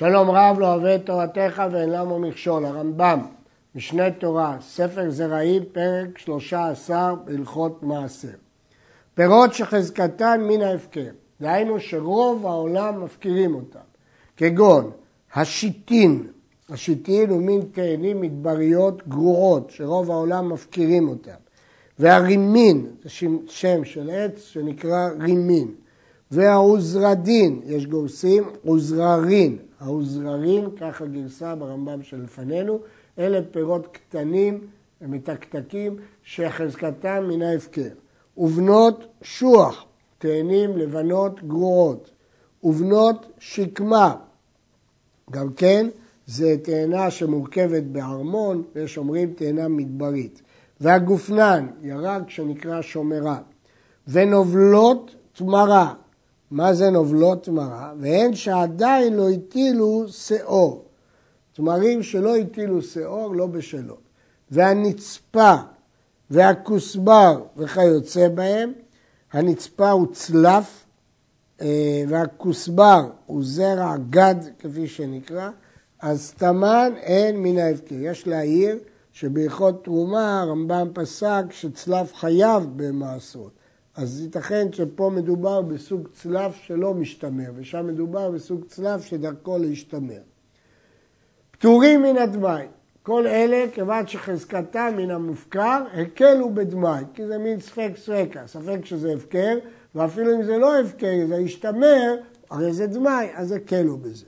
שלום רב לא אוהב את תורתך ואין למה מכשול, הרמב"ם, משנה תורה, ספר זרעים, פרק 13, הלכות מעשר. פירות שחזקתן מן ההפקר, דהיינו שרוב העולם מפקירים אותם, כגון השיטין, השיטין הוא מין תאנים מדבריות גרועות, שרוב העולם מפקירים אותם, והרימין, זה שם של עץ שנקרא רימין, והעוזרדין, יש גורסים עוזררין, העוזררין, ככה גרסה ברמב"ם שלפנינו, אלה פירות קטנים ומתקתקים שחזקתם מן ההפקר. ובנות שוח, תאנים לבנות גרועות, ובנות שקמה, גם כן זה תאנה שמורכבת בארמון, ויש אומרים תאנה מדברית. והגופנן, ירק שנקרא שומרה. ונובלות תמרה, מה זה נובלות תמרה? והן שעדיין לא הטילו שאור. תמרים שלא הטילו שאור, לא בשלות. והנצפה והכוסבר וכיוצא בהם, הנצפה הוא צלף אה, והכוסבר הוא זרע גד כפי שנקרא, אז תמן אין מן ההפקר. יש להעיר שבהלכות תרומה הרמב"ם פסק שצלף חייב במעשרות. אז ייתכן שפה מדובר בסוג צלף שלא משתמר, ושם מדובר בסוג צלף שדרכו להשתמר. פטורים מן הדמאי, כל אלה, כיוון שחזקתם מן המופקר, הקלו בדמאי, כי זה מין ספק סרקה, ספק שזה הפקר, ואפילו אם זה לא הפקר, זה ישתמר, הרי זה דמאי, אז הקלו בזה.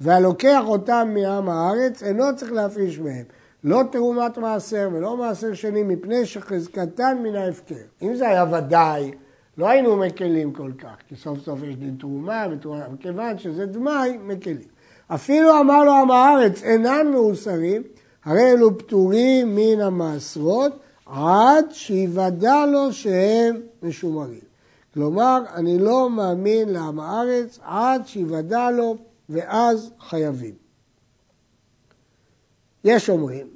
והלוקח אותם מעם הארץ, אינו צריך להפריש מהם. לא תרומת מעשר ולא מעשר שני, מפני שחזקתן מן ההפקר. אם זה היה ודאי, לא היינו מקלים כל כך, כי סוף סוף יש דין תרומה ותרומה, מכיוון שזה דמאי, מקלים. אפילו אמר לו עם הארץ, אינם מאוסרים, הרי אלו פטורים מן המעשרות, עד שיוודע לו שהם משומרים. כלומר, אני לא מאמין לעם הארץ עד שיוודע לו, ואז חייבים. יש אומרים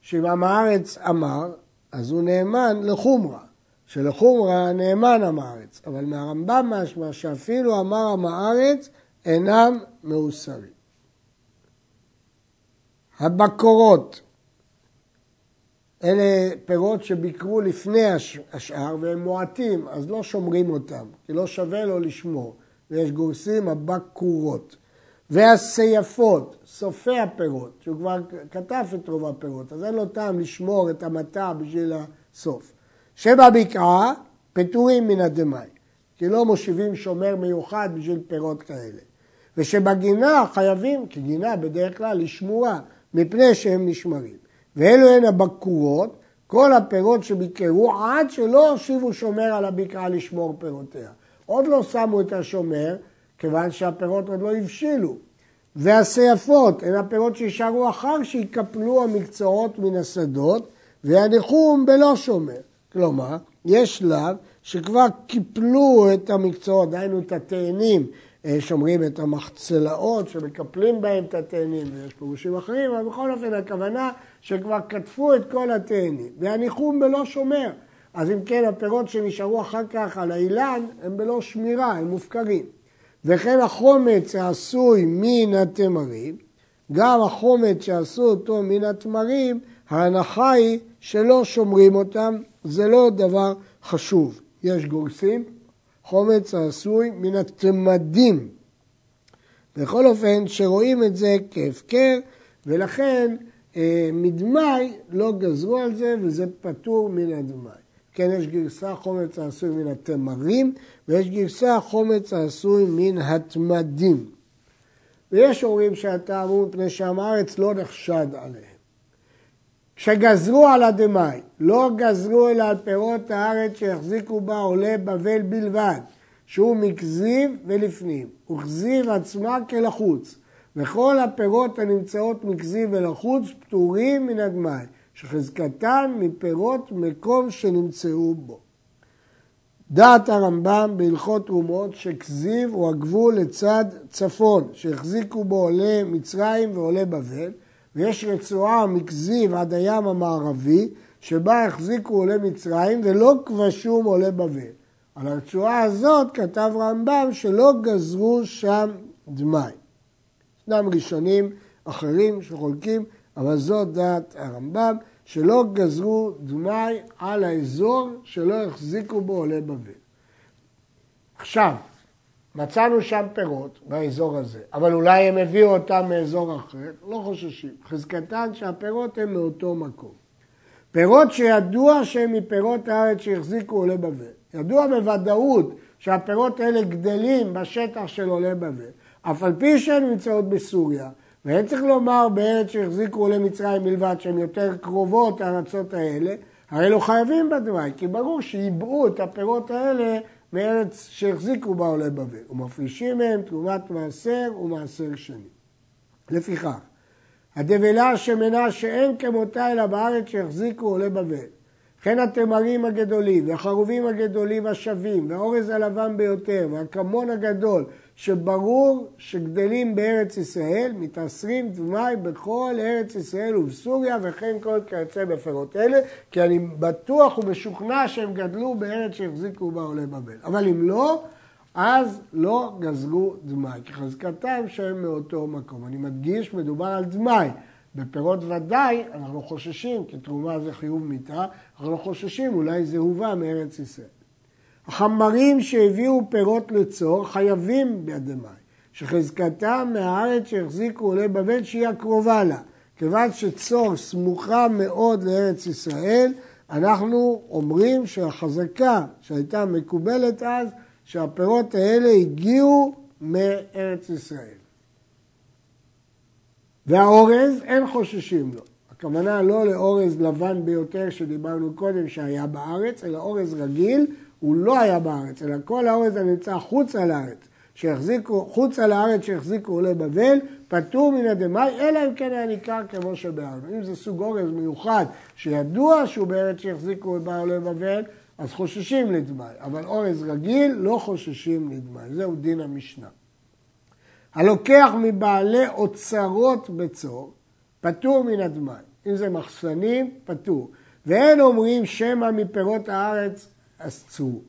שאם הארץ אמר, אז הוא נאמן לחומרה, שלחומרה נאמן עם הארץ, אבל מהרמב"ם משמע שאפילו אמר עם הארץ אינם מאוסרים. הבקורות, אלה פירות שביקרו לפני השאר והם מועטים, אז לא שומרים אותם, כי לא שווה לו לשמור, ויש גורסים הבקורות. והסייפות, סופי הפירות, שהוא כבר כתב את רוב הפירות, אז אין לו טעם לשמור את המטע בשביל הסוף. שבבקעה פטורים מן הדמאי, כי לא מושיבים שומר מיוחד בשביל פירות כאלה. ושבגינה חייבים, כי גינה בדרך כלל היא שמורה, מפני שהם נשמרים. ואלו הן הבקורות, כל הפירות שביקרו עד שלא הושיבו שומר על הבקעה לשמור פירותיה. עוד לא שמו את השומר, כיוון שהפירות עוד לא הבשילו. והסייפות הן הפירות שישארו אחר שיקפלו המקצועות מן השדות, והניחום בלא שומר. כלומר, יש שלב שכבר קיפלו את המקצועות, דהיינו את התאנים, אה, שומרים את המחצלאות שמקפלים בהם את התאנים, ויש פירושים אחרים, אבל בכל אופן הכוונה שכבר קטפו את כל התאנים, והניחום בלא שומר. אז אם כן, הפירות שנשארו אחר כך על האילן הם בלא שמירה, הם מופקרים. וכן החומץ העשוי מן התמרים, גם החומץ שעשו אותו מן התמרים, ההנחה היא שלא שומרים אותם, זה לא דבר חשוב. יש גורסים, חומץ העשוי מן התמדים. בכל אופן, שרואים את זה כהפקר, ולכן אה, מדמאי לא גזרו על זה, וזה פטור מן הדמאי. כן, יש גרסה חומץ העשוי מן התמרים, ויש גרסה חומץ העשוי מן התמדים. ויש אומרים שהטעם הוא מפני שעם הארץ לא נחשד עליהם. כשגזרו על הדמאי, לא גזרו אלא על פירות הארץ שהחזיקו בה עולי בבל בלבד, שהוא מכזיב ולפנים, וכזיב עצמה כלחוץ, וכל הפירות הנמצאות מכזיב ולחוץ פטורים מן הדמאי. שחזקתן מפירות מקום שנמצאו בו. דעת הרמב"ם בהלכות תרומות שכזיב הוא הגבול לצד צפון, שהחזיקו בו עולי מצרים ועולי בבל, ויש רצועה מכזיב עד הים המערבי, שבה החזיקו עולי מצרים ולא כבשום עולי בבל. על הרצועה הזאת כתב רמב"ם שלא גזרו שם דמאי. ישנם ראשונים אחרים שחולקים, אבל זאת דעת הרמב"ם, שלא גזרו דמי על האזור שלא החזיקו בו עולי בבל. עכשיו, מצאנו שם פירות באזור הזה, אבל אולי הם הביאו אותם מאזור אחר, לא חוששים. חזקתן שהפירות הם מאותו מקום. פירות שידוע שהם מפירות הארץ שהחזיקו עולי בבל. ידוע בוודאות שהפירות האלה גדלים בשטח של עולי בבל, אף על פי שהן נמצאות בסוריה, ואין צריך לומר בארץ שהחזיקו עולי מצרים בלבד, שהן יותר קרובות לארצות האלה, הרי לא חייבים בדמי, כי ברור שיבעו את הפירות האלה מארץ שהחזיקו בה עולי בבל, ומפרישים מהם תרומת מעשר ומעשר שני. לפיכך, הדבלה השמנה שאין כמותה אלא בארץ שהחזיקו עולי בבל, וכן התמרים הגדולים, והחרובים הגדולים השווים, והאורז הלבן ביותר, והכמון הגדול, שברור שגדלים בארץ ישראל, מתעשרים דמי בכל ארץ ישראל ובסוריה, וכן כל כיוצא בפירות אלה, כי אני בטוח ומשוכנע שהם גדלו בארץ שהחזיקו בה עולי בבל. אבל אם לא, אז לא גזרו דמי, כי חזקתם שהם מאותו מקום. אני מדגיש, מדובר על דמי. בפירות ודאי אנחנו חוששים, כי תרומה זה חיוב מיתה, אנחנו חוששים, אולי זה הובא מארץ ישראל. החמרים שהביאו פירות לצור חייבים בידי מים, שחזקתם מהארץ שהחזיקו עולי בבל שהיא הקרובה לה. כיוון שצור סמוכה מאוד לארץ ישראל, אנחנו אומרים שהחזקה שהייתה מקובלת אז, שהפירות האלה הגיעו מארץ ישראל. והאורז, אין חוששים לו. הכוונה לא לאורז לבן ביותר שדיברנו קודם שהיה בארץ, אלא אורז רגיל, הוא לא היה בארץ, אלא כל האורז הנמצא חוצה לארץ, שהחזיקו, חוצה לארץ שהחזיקו עולי בבל, פטור מן הדמאי, אלא אם כן היה ניכר כמו שבארץ. אם זה סוג אורז מיוחד, שידוע שהוא בארץ שהחזיקו עולי בבל, אז חוששים לדמאי, אבל אורז רגיל לא חוששים לדמאי, זהו דין המשנה. הלוקח מבעלי אוצרות בצור, פטור מן הדמאי. אם זה מחסנים, פטור. ואין אומרים שמא מפירות הארץ אסצו.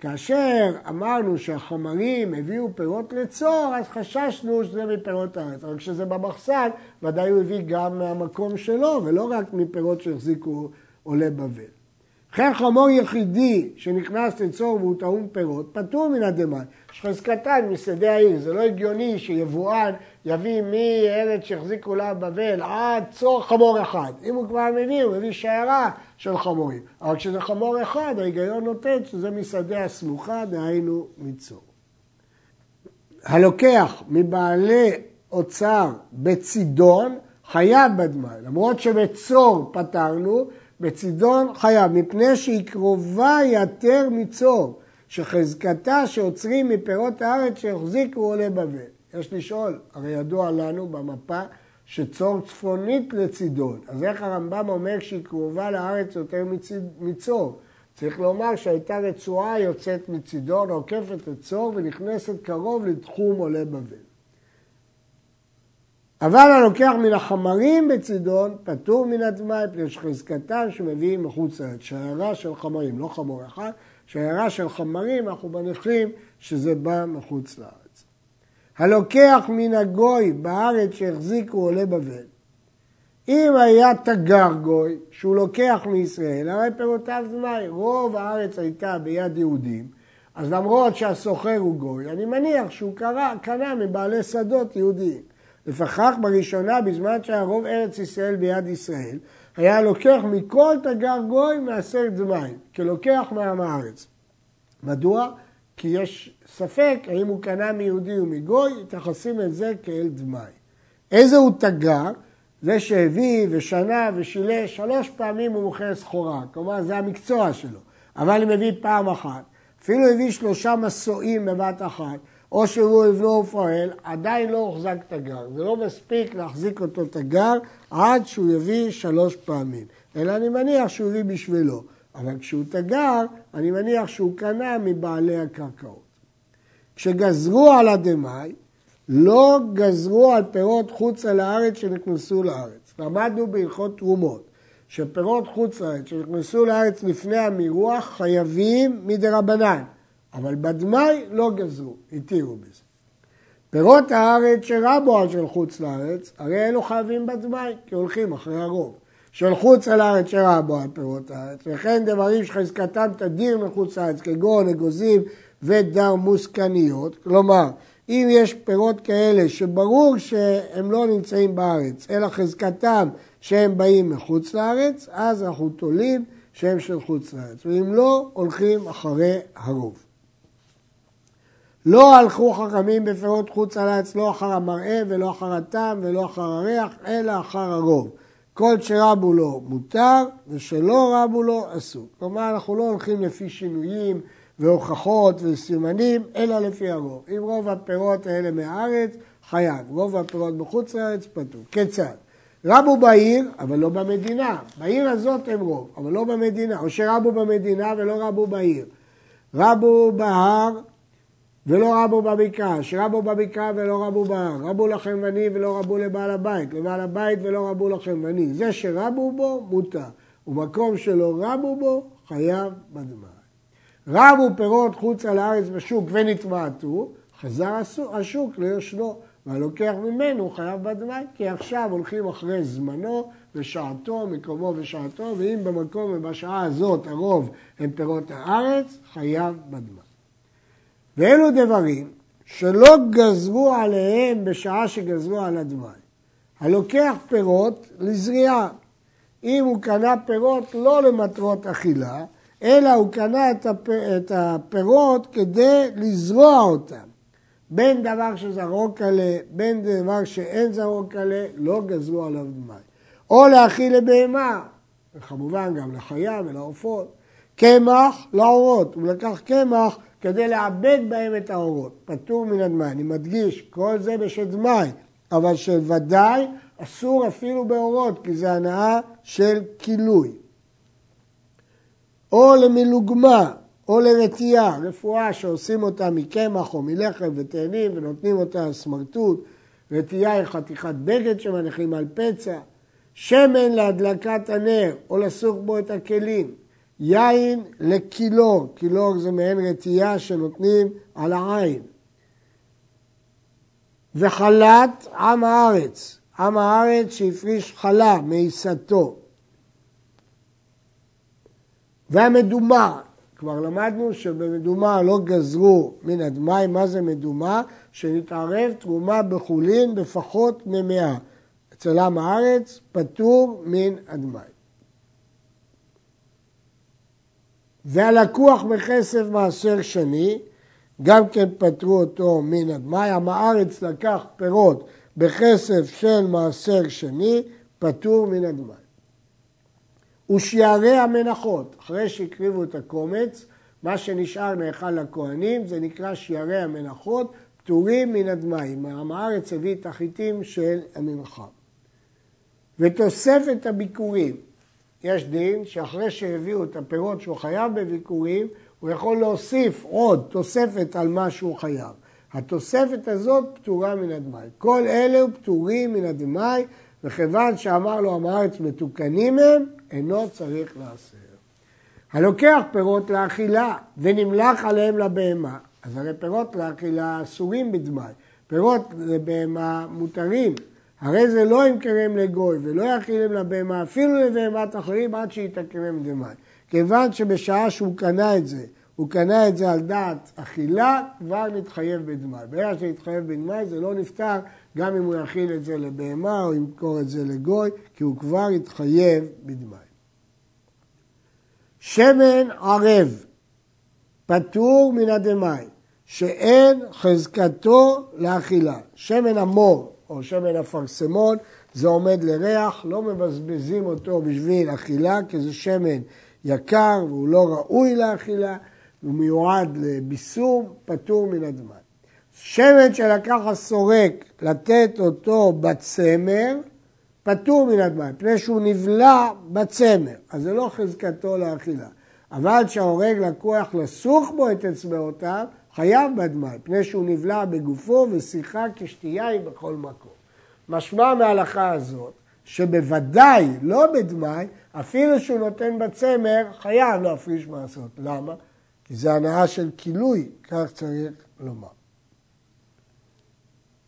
כאשר אמרנו שהחומרים הביאו פירות לצור, אז חששנו שזה מפירות הארץ. אבל כשזה במחסן, ודאי הוא הביא גם מהמקום שלו, ולא רק מפירות שהחזיקו עולי בבל. וכן חמור יחידי שנכנס לצור והוא טעון פירות, פטור מן הדמאי. חזקתן משדה העיר, זה לא הגיוני שיבואן יביא מארץ שהחזיקו לה בבל עד צור חמור אחד. אם הוא כבר מביא, הוא מביא שיירה של חמורים. אבל כשזה חמור אחד, ההיגיון נותן שזה משדה הסמוכה, דהיינו מצור. הלוקח מבעלי אוצר בצידון, חייב בדמאי. למרות שבצור פטרנו, בצידון חייב, מפני שהיא קרובה יותר מצור, שחזקתה שעוצרים מפירות הארץ שהחזיקו עולי בבל. יש לשאול, הרי ידוע לנו במפה שצור צפונית לצידון, אז איך הרמב"ם אומר שהיא קרובה לארץ יותר מצור? צריך לומר שהייתה רצועה יוצאת מצידון, עוקפת את צור ונכנסת קרוב לתחום עולי בבל. אבל הלוקח מן החמרים בצידון, פטור מן הדמאי, פני שחזקתם שמביאים מחוץ לארץ. שיירה של חמרים, לא חמור אחד, שיירה של חמרים, אנחנו מניחים שזה בא מחוץ לארץ. הלוקח מן הגוי בארץ שהחזיקו עולי בבל, אם היה תגר גוי שהוא לוקח מישראל, הרי פירותיו דמאי. רוב הארץ הייתה ביד יהודים, אז למרות שהסוחר הוא גוי, אני מניח שהוא קרא, קנה מבעלי שדות יהודיים. לפחח בראשונה, בזמן שהיה רוב ארץ ישראל ביד ישראל, היה לוקח מכל תגר גוי מעשר דמי, כלוקח מעם הארץ. מדוע? כי יש ספק האם הוא קנה מיהודי ומגוי, מתייחסים את זה כאל דמי. איזה הוא תגר? זה שהביא ושנה ושילש, שלוש פעמים הוא מוכר סחורה, כלומר זה המקצוע שלו. אבל אם הביא פעם אחת, אפילו הביא שלושה מסועים בבת אחת, או שהוא יבנו ופועל, עדיין לא הוחזק תגר. זה לא מספיק להחזיק אותו תגר עד שהוא יביא שלוש פעמים. אלא אני מניח שהוא הביא בשבילו. אבל כשהוא תגר, אני מניח שהוא קנה מבעלי הקרקעות. כשגזרו על הדמאי, לא גזרו על פירות חוץ על הארץ שנכנסו לארץ. למדנו בהלכות תרומות, שפירות חוץ לארץ שנכנסו לארץ לפני המירוח חייבים מדי רבנן. אבל בדמאי לא גזרו, התירו בזה. פירות הארץ שרבו על של חוץ לארץ, הרי אלו חייבים בדמי, כי הולכים אחרי הרוב. של חוץ על הארץ שרבו על פירות הארץ, וכן דברים שחזקתם תדיר מחוץ לארץ, כגון אגוזים ודר מוסקניות, כלומר, אם יש פירות כאלה שברור שהם לא נמצאים בארץ, אלא חזקתם שהם באים מחוץ לארץ, אז אנחנו תולים שהם של חוץ לארץ, ואם לא, הולכים אחרי הרוב. לא הלכו חכמים בפירות חוץ לארץ, לא אחר המראה ולא אחר הטעם ולא אחר הריח, אלא אחר הרוב. כל שרבו לו מותר ושלא רבו לו אסור. כלומר, אנחנו לא הולכים לפי שינויים והוכחות וסימנים, אלא לפי הרוב. אם רוב הפירות האלה מהארץ, חייב. רוב הפירות בחוץ לארץ, פטור. כיצד? רבו בעיר, אבל לא במדינה. בעיר הזאת הם רוב, אבל לא במדינה. או שרבו במדינה ולא רבו בעיר. רבו בהר ולא רבו בבקעה, שרבו בבקעה ולא רבו בהר, רבו לחמבני ולא רבו לבעל הבית, לבעל הבית ולא רבו לחמבני. זה שרבו בו, מותר. ומקום שלא רבו בו, חייב בדמי. רבו פירות חוץ על הארץ בשוק ונתמעטו, חזר השוק ליושנו, והלוקח ממנו חייב בדמי, כי עכשיו הולכים אחרי זמנו ושעתו, מקומו ושעתו, ואם במקום ובשעה הזאת הרוב הם פירות הארץ, חייב בדמי. ואלו דברים שלא גזרו עליהם בשעה שגזרו על הדמי. הלוקח פירות לזריעה. אם הוא קנה פירות לא למטרות אכילה, אלא הוא קנה את הפירות כדי לזרוע אותם. בין דבר שזרוק עליה, בין דבר שאין זרוק עליה, לא גזרו עליו דמי. או להאכיל לבהמה, וכמובן גם לחיה ולעופות. קמח לעורות, הוא לקח קמח כדי לעבד בהם את האורות, פטור מן הדמי. אני מדגיש, כל זה בשדמי, אבל שוודאי אסור אפילו באורות, כי זה הנאה של כילוי. או למלוגמה, או לרתיעה, רפואה שעושים אותה מקמח או מלחם ותאנים ונותנים אותה סמרטוט, רתיעה היא חתיכת בגד שמניחים על פצע, שמן להדלקת הנר או לסוך בו את הכלים, יין לקילור, קילור זה מעין רתיעה שנותנים על העין. וחלת עם הארץ, עם הארץ שהפריש חלה מעיסתו. והמדומה, כבר למדנו שבמדומה לא גזרו מן הדמי, מה זה מדומה? שנתערב תרומה בחולין בפחות ממאה. אצל עם הארץ פטור מן הדמי. והלקוח בכסף מעשר שני, גם כן פטרו אותו מן הדמי. עם הארץ לקח פירות בכסף של מעשר שני, פטור מן הדמי. ושיירי המנחות, אחרי שהקריבו את הקומץ, מה שנשאר נאכל לכהנים, זה נקרא שיירי המנחות, פטורים מן הדמיים. עם הארץ הביא את החיטים של המנחה. ותוספת הביקורים, יש דין שאחרי שהביאו את הפירות שהוא חייב בביקורים, הוא יכול להוסיף עוד תוספת על מה שהוא חייב. התוספת הזאת פטורה מן הדמי. כל אלו פטורים מן הדמי, וכיוון שאמר לו עם הארץ מתוקנים הם, אינו צריך לעשר. הלוקח פירות לאכילה ונמלח עליהם לבהמה, אז הרי פירות לאכילה אסורים בדמי, פירות לבהמה מותרים, הרי זה לא ימכרם לגוי ולא יכילם לבהמה, אפילו לבהמת אחרים עד שיתקרם דמי. כיוון שבשעה שהוא קנה את זה, הוא קנה את זה על דעת אכילה, כבר נתחייב בדמי. ברגע שנתחייב בדמי זה לא נפתר גם אם הוא יכיל את זה לבהמה או ימכור את זה לגוי, כי הוא כבר התחייב בדמי. שמן ערב, פטור מן הדמי, שאין חזקתו לאכילה. שמן המור או שמן אפרסמון, זה עומד לריח, לא מבזבזים אותו בשביל אכילה, כי זה שמן יקר והוא לא ראוי לאכילה, הוא מיועד לביסום, פטור מן הדמן. שמן שלקח הסורק לתת אותו בצמר, פטור מן הדמן, פני שהוא נבלע בצמר, אז זה לא חזקתו לאכילה. אבל כשההורג לקוח לסוך בו את אצבעותיו, חייב בדמי, פני שהוא נבלע בגופו ושיחה כשתייה היא בכל מקום. משמע מההלכה הזאת, שבוודאי לא בדמי, אפילו שהוא נותן בצמר, חייב להפריש מעשות. למה? כי זה הנאה של כילוי, כך צריך לומר.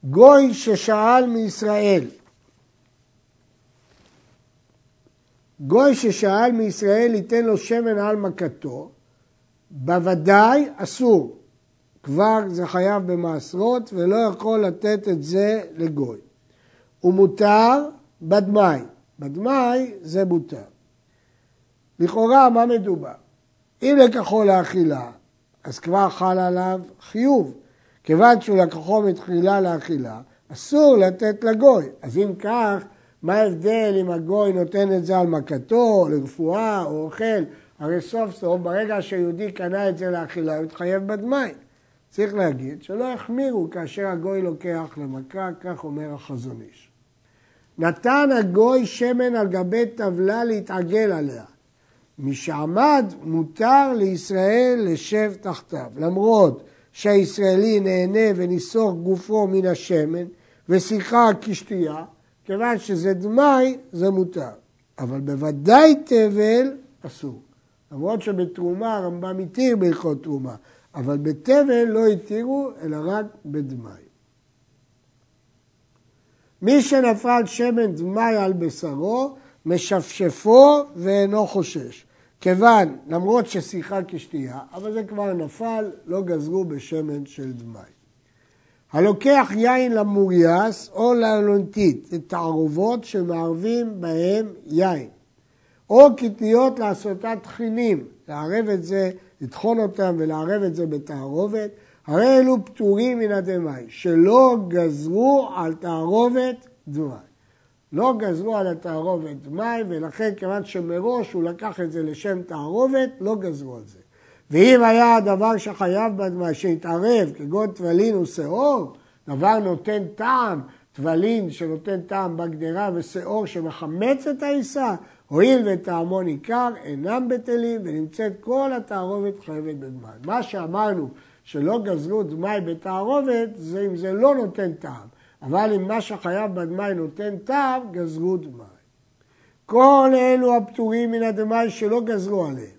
גוי ששאל מישראל, גוי ששאל מישראל ייתן לו שמן על מכתו, בוודאי אסור. כבר זה חייב במעשרות ולא יכול לתת את זה לגוי. ומותר בדמאי. בדמאי זה מותר. לכאורה מה מדובר? אם לקחו לאכילה, אז כבר חל עליו חיוב. כיוון שהוא לקחו מתחילה לאכילה, אסור לתת לגוי. אז אם כך, מה ההבדל אם הגוי נותן את זה על מכתו, לרפואה או אוכל? הרי סוף סוף, ברגע שהיהודי קנה את זה לאכילה, הוא התחייב בדמאי. צריך להגיד שלא יחמירו כאשר הגוי לוקח למכה, כך אומר החזון איש. נתן הגוי שמן על גבי טבלה להתעגל עליה. משעמד מותר לישראל לשב תחתיו, למרות שהישראלי נהנה וניסוך גופו מן השמן ושיחה כשתייה, כיוון שזה דמאי זה מותר, אבל בוודאי תבל אסור. למרות שבתרומה הרמב"ם התיר בהלכות תרומה, אבל בתבל לא התירו אלא רק בדמאי. מי שנפל שמן דמאי על בשרו, משפשפו ואינו חושש. כיוון, למרות ששיחה כשתייה, אבל זה כבר נפל, לא גזרו בשמן של דמאי. הלוקח יין למורייס או לאלונטית, זה תערובות שמערבים בהם יין. או קטניות לעשותה תחינים, לערב את זה, לטחון אותם ולערב את זה בתערובת, הרי אלו פטורים מן הדמאי, שלא גזרו על תערובת דמאי. לא גזרו על התערובת דמאי, ולכן כיוון שמראש הוא לקח את זה לשם תערובת, לא גזרו על זה. ואם היה הדבר שחייב בדמאי, שהתערב, כגון טבלין ושאור, דבר נותן טעם, טבלין שנותן טעם בגדרה ושאור שמחמץ את העיסה, הואיל וטעמו ניכר, אינם בטלים, ונמצאת כל התערובת חייבת בדמאי. מה שאמרנו שלא גזרו דמאי בתערובת, זה אם זה לא נותן טעם. אבל אם מה שחייב בדמאי נותן טעם, גזרו דמאי. כל אלו הפטורים מן הדמאי שלא גזרו עליהם.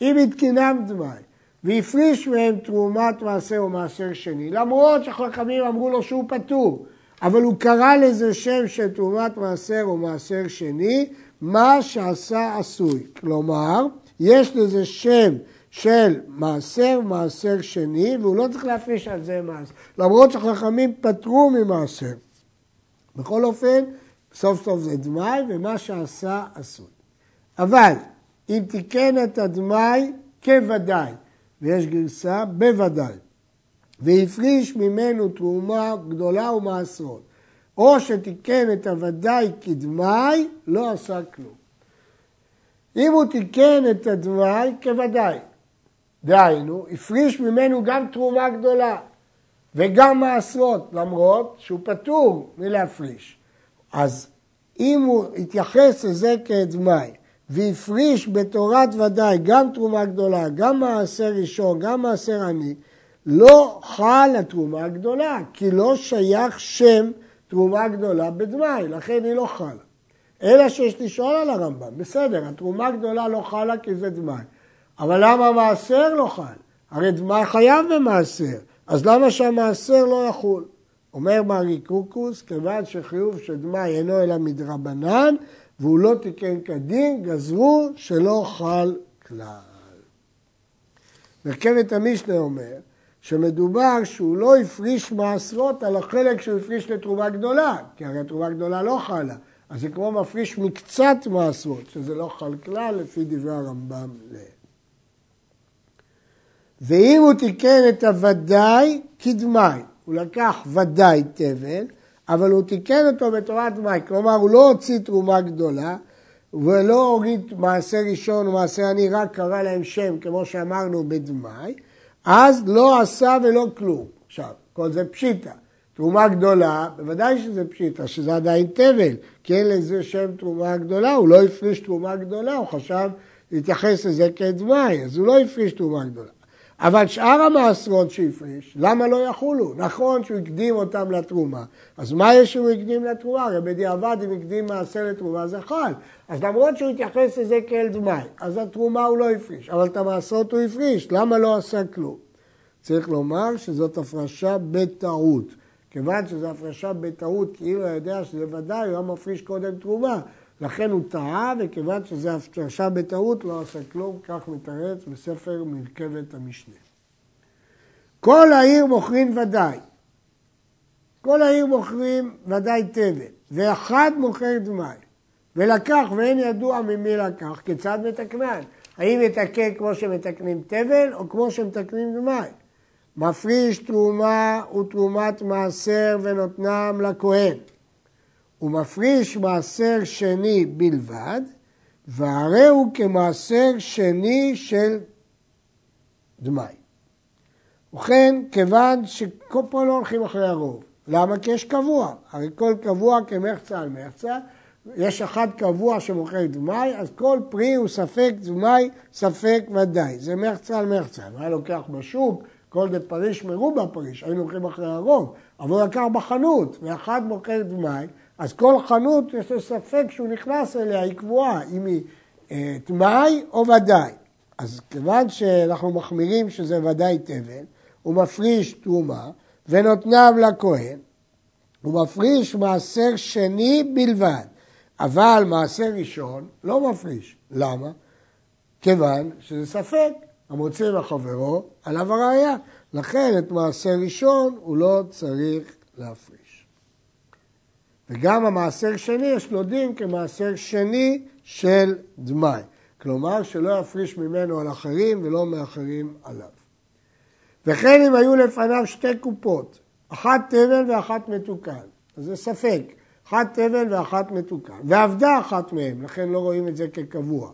אם התקינם דמאי, והפריש מהם תרומת מעשר או מעשר שני, למרות שחכמים אמרו לו שהוא פטור, אבל הוא קרא לזה שם של תרומת מעשר או מעשר שני, מה שעשה עשוי. כלומר, יש לזה שם של מעשר, מעשר שני, והוא לא צריך להפריש על זה מס, למרות שחכמים פטרו ממעשר. בכל אופן, סוף סוף זה דמאי, ומה שעשה עשוי. אבל אם תיקן את הדמאי כוודאי, ויש גרסה בוודאי, והפריש ממנו תרומה גדולה ומעשרות, או שתיקן את הוודאי כדמאי, לא עשה כלום. אם הוא תיקן את הדמאי כוודאי, דהיינו, הפריש ממנו גם תרומה גדולה וגם מעשרות, למרות שהוא פטור מלהפריש. אז אם הוא התייחס לזה כדמאי והפריש בתורת ודאי גם תרומה גדולה, גם מעשר ראשון, גם מעשר עני, לא חל התרומה הגדולה, כי לא שייך שם תרומה גדולה בדמאי, לכן היא לא חלה. אלא שיש לשאול על הרמב"ם, בסדר, התרומה הגדולה לא חלה כי זה דמאי. אבל למה המעשר לא חל? הרי דמאי חייב במעשר, אז למה שהמעשר לא יחול? אומר מרי קוקוס, כיוון שחיוב של דמאי אינו אלא מדרבנן, והוא לא תיקן כדין, גזרו שלא חל כלל. מרכבת המשנה אומר שמדובר שהוא לא הפריש מעשרות על החלק שהוא הפריש לתרומה גדולה, כי הרי תרומה גדולה לא חלה, אז זה כמו מפריש מקצת מעשרות, שזה לא חל כלל לפי דברי הרמב"ם. ואם הוא תיקן את הוודאי כדמאי, הוא לקח ודאי תבל, אבל הוא תיקן אותו בתורת דמאי, כלומר הוא לא הוציא תרומה גדולה ולא הוריד מעשה ראשון ומעשה עני, רק קרא להם שם, כמו שאמרנו בדמאי, אז לא עשה ולא כלום. עכשיו, כל זה פשיטה. תרומה גדולה, בוודאי שזה פשיטה, שזה עדיין תבל, כי אין לזה שם תרומה גדולה, הוא לא הפריש תרומה גדולה, הוא חשב להתייחס לזה כדמאי, אז הוא לא הפריש תרומה גדולה. אבל שאר המעשרות שהפריש, למה לא יחולו? נכון שהוא הקדים אותם לתרומה, אז מה יש שהוא הקדים לתרומה? הרי בדיעבד אם הקדים מעשר לתרומה זה חל. אז למרות שהוא התייחס לזה כאל דמאי, אז התרומה הוא לא הפריש, אבל את המעשרות הוא הפריש, למה לא עשה כלום? צריך לומר שזאת הפרשה בטעות, כיוון שזו הפרשה בטעות, כאילו הוא יודע שזה ודאי, הוא היה מפריש קודם תרומה. לכן הוא טעה, וכיוון שזו הפרשה בטעות, לא עשה כלום, כך מתרץ בספר מרכבת המשנה. כל העיר מוכרים ודאי. כל העיר מוכרים ודאי תבל, ואחד מוכר דמי. ולקח ואין ידוע ממי לקח, כיצד מתקנן? האם מתקן כמו שמתקנים תבל או כמו שמתקנים דמי? מפריש תרומה ותרומת מעשר ונותנם לכהן. הוא מפריש מעשר שני בלבד, והרי הוא כמעשר שני של דמי. ובכן, כיוון שכל פה לא הולכים אחרי הרוב. למה? כי יש קבוע. הרי כל קבוע כמחצה על מחצה, יש אחד קבוע שמוכר דמי, אז כל פרי הוא ספק דמי, ספק ודאי. זה מחצה על מחצה. אם היה לוקח בשוק, כל דה פריש מרובה פריש, היינו הולכים אחרי הרוב. אבל הוא לקח בחנות, ואחד מוכר דמי, אז כל חנות יש לו ספק שהוא נכנס אליה, היא קבועה, אם היא אה, דמי או ודאי. אז כיוון שאנחנו מחמירים שזה ודאי תבל, הוא מפריש תרומה ונותניו לכהן. הוא מפריש מעשר שני בלבד. אבל מעשר ראשון לא מפריש. למה? כיוון שזה ספק, המוציא לחברו עליו הראייה. לכן את מעשר ראשון הוא לא צריך להפריש. וגם המעשר שני יש לו דין כמעשר שני של דמי. כלומר שלא יפריש ממנו על אחרים ולא מאחרים עליו. וכן אם היו לפניו שתי קופות, אחת תבל ואחת מתוקן, אז זה ספק. אחת תבל ואחת מתוקן, ועבדה אחת מהן, לכן לא רואים את זה כקבוע.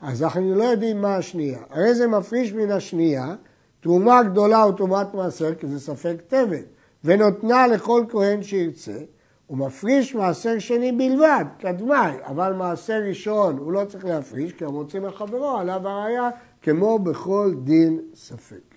אז אנחנו לא יודעים מה השנייה. הרי זה מפריש מן השנייה, תרומה גדולה או תרומת מעשר, כי זה ספק תבל, ונותנה לכל כהן שירצה, הוא מפריש מעשר שני בלבד, כדמי, אבל מעשר ראשון הוא לא צריך להפריש, כי המוציא מחברו עליו הראיה, כמו בכל דין ספק.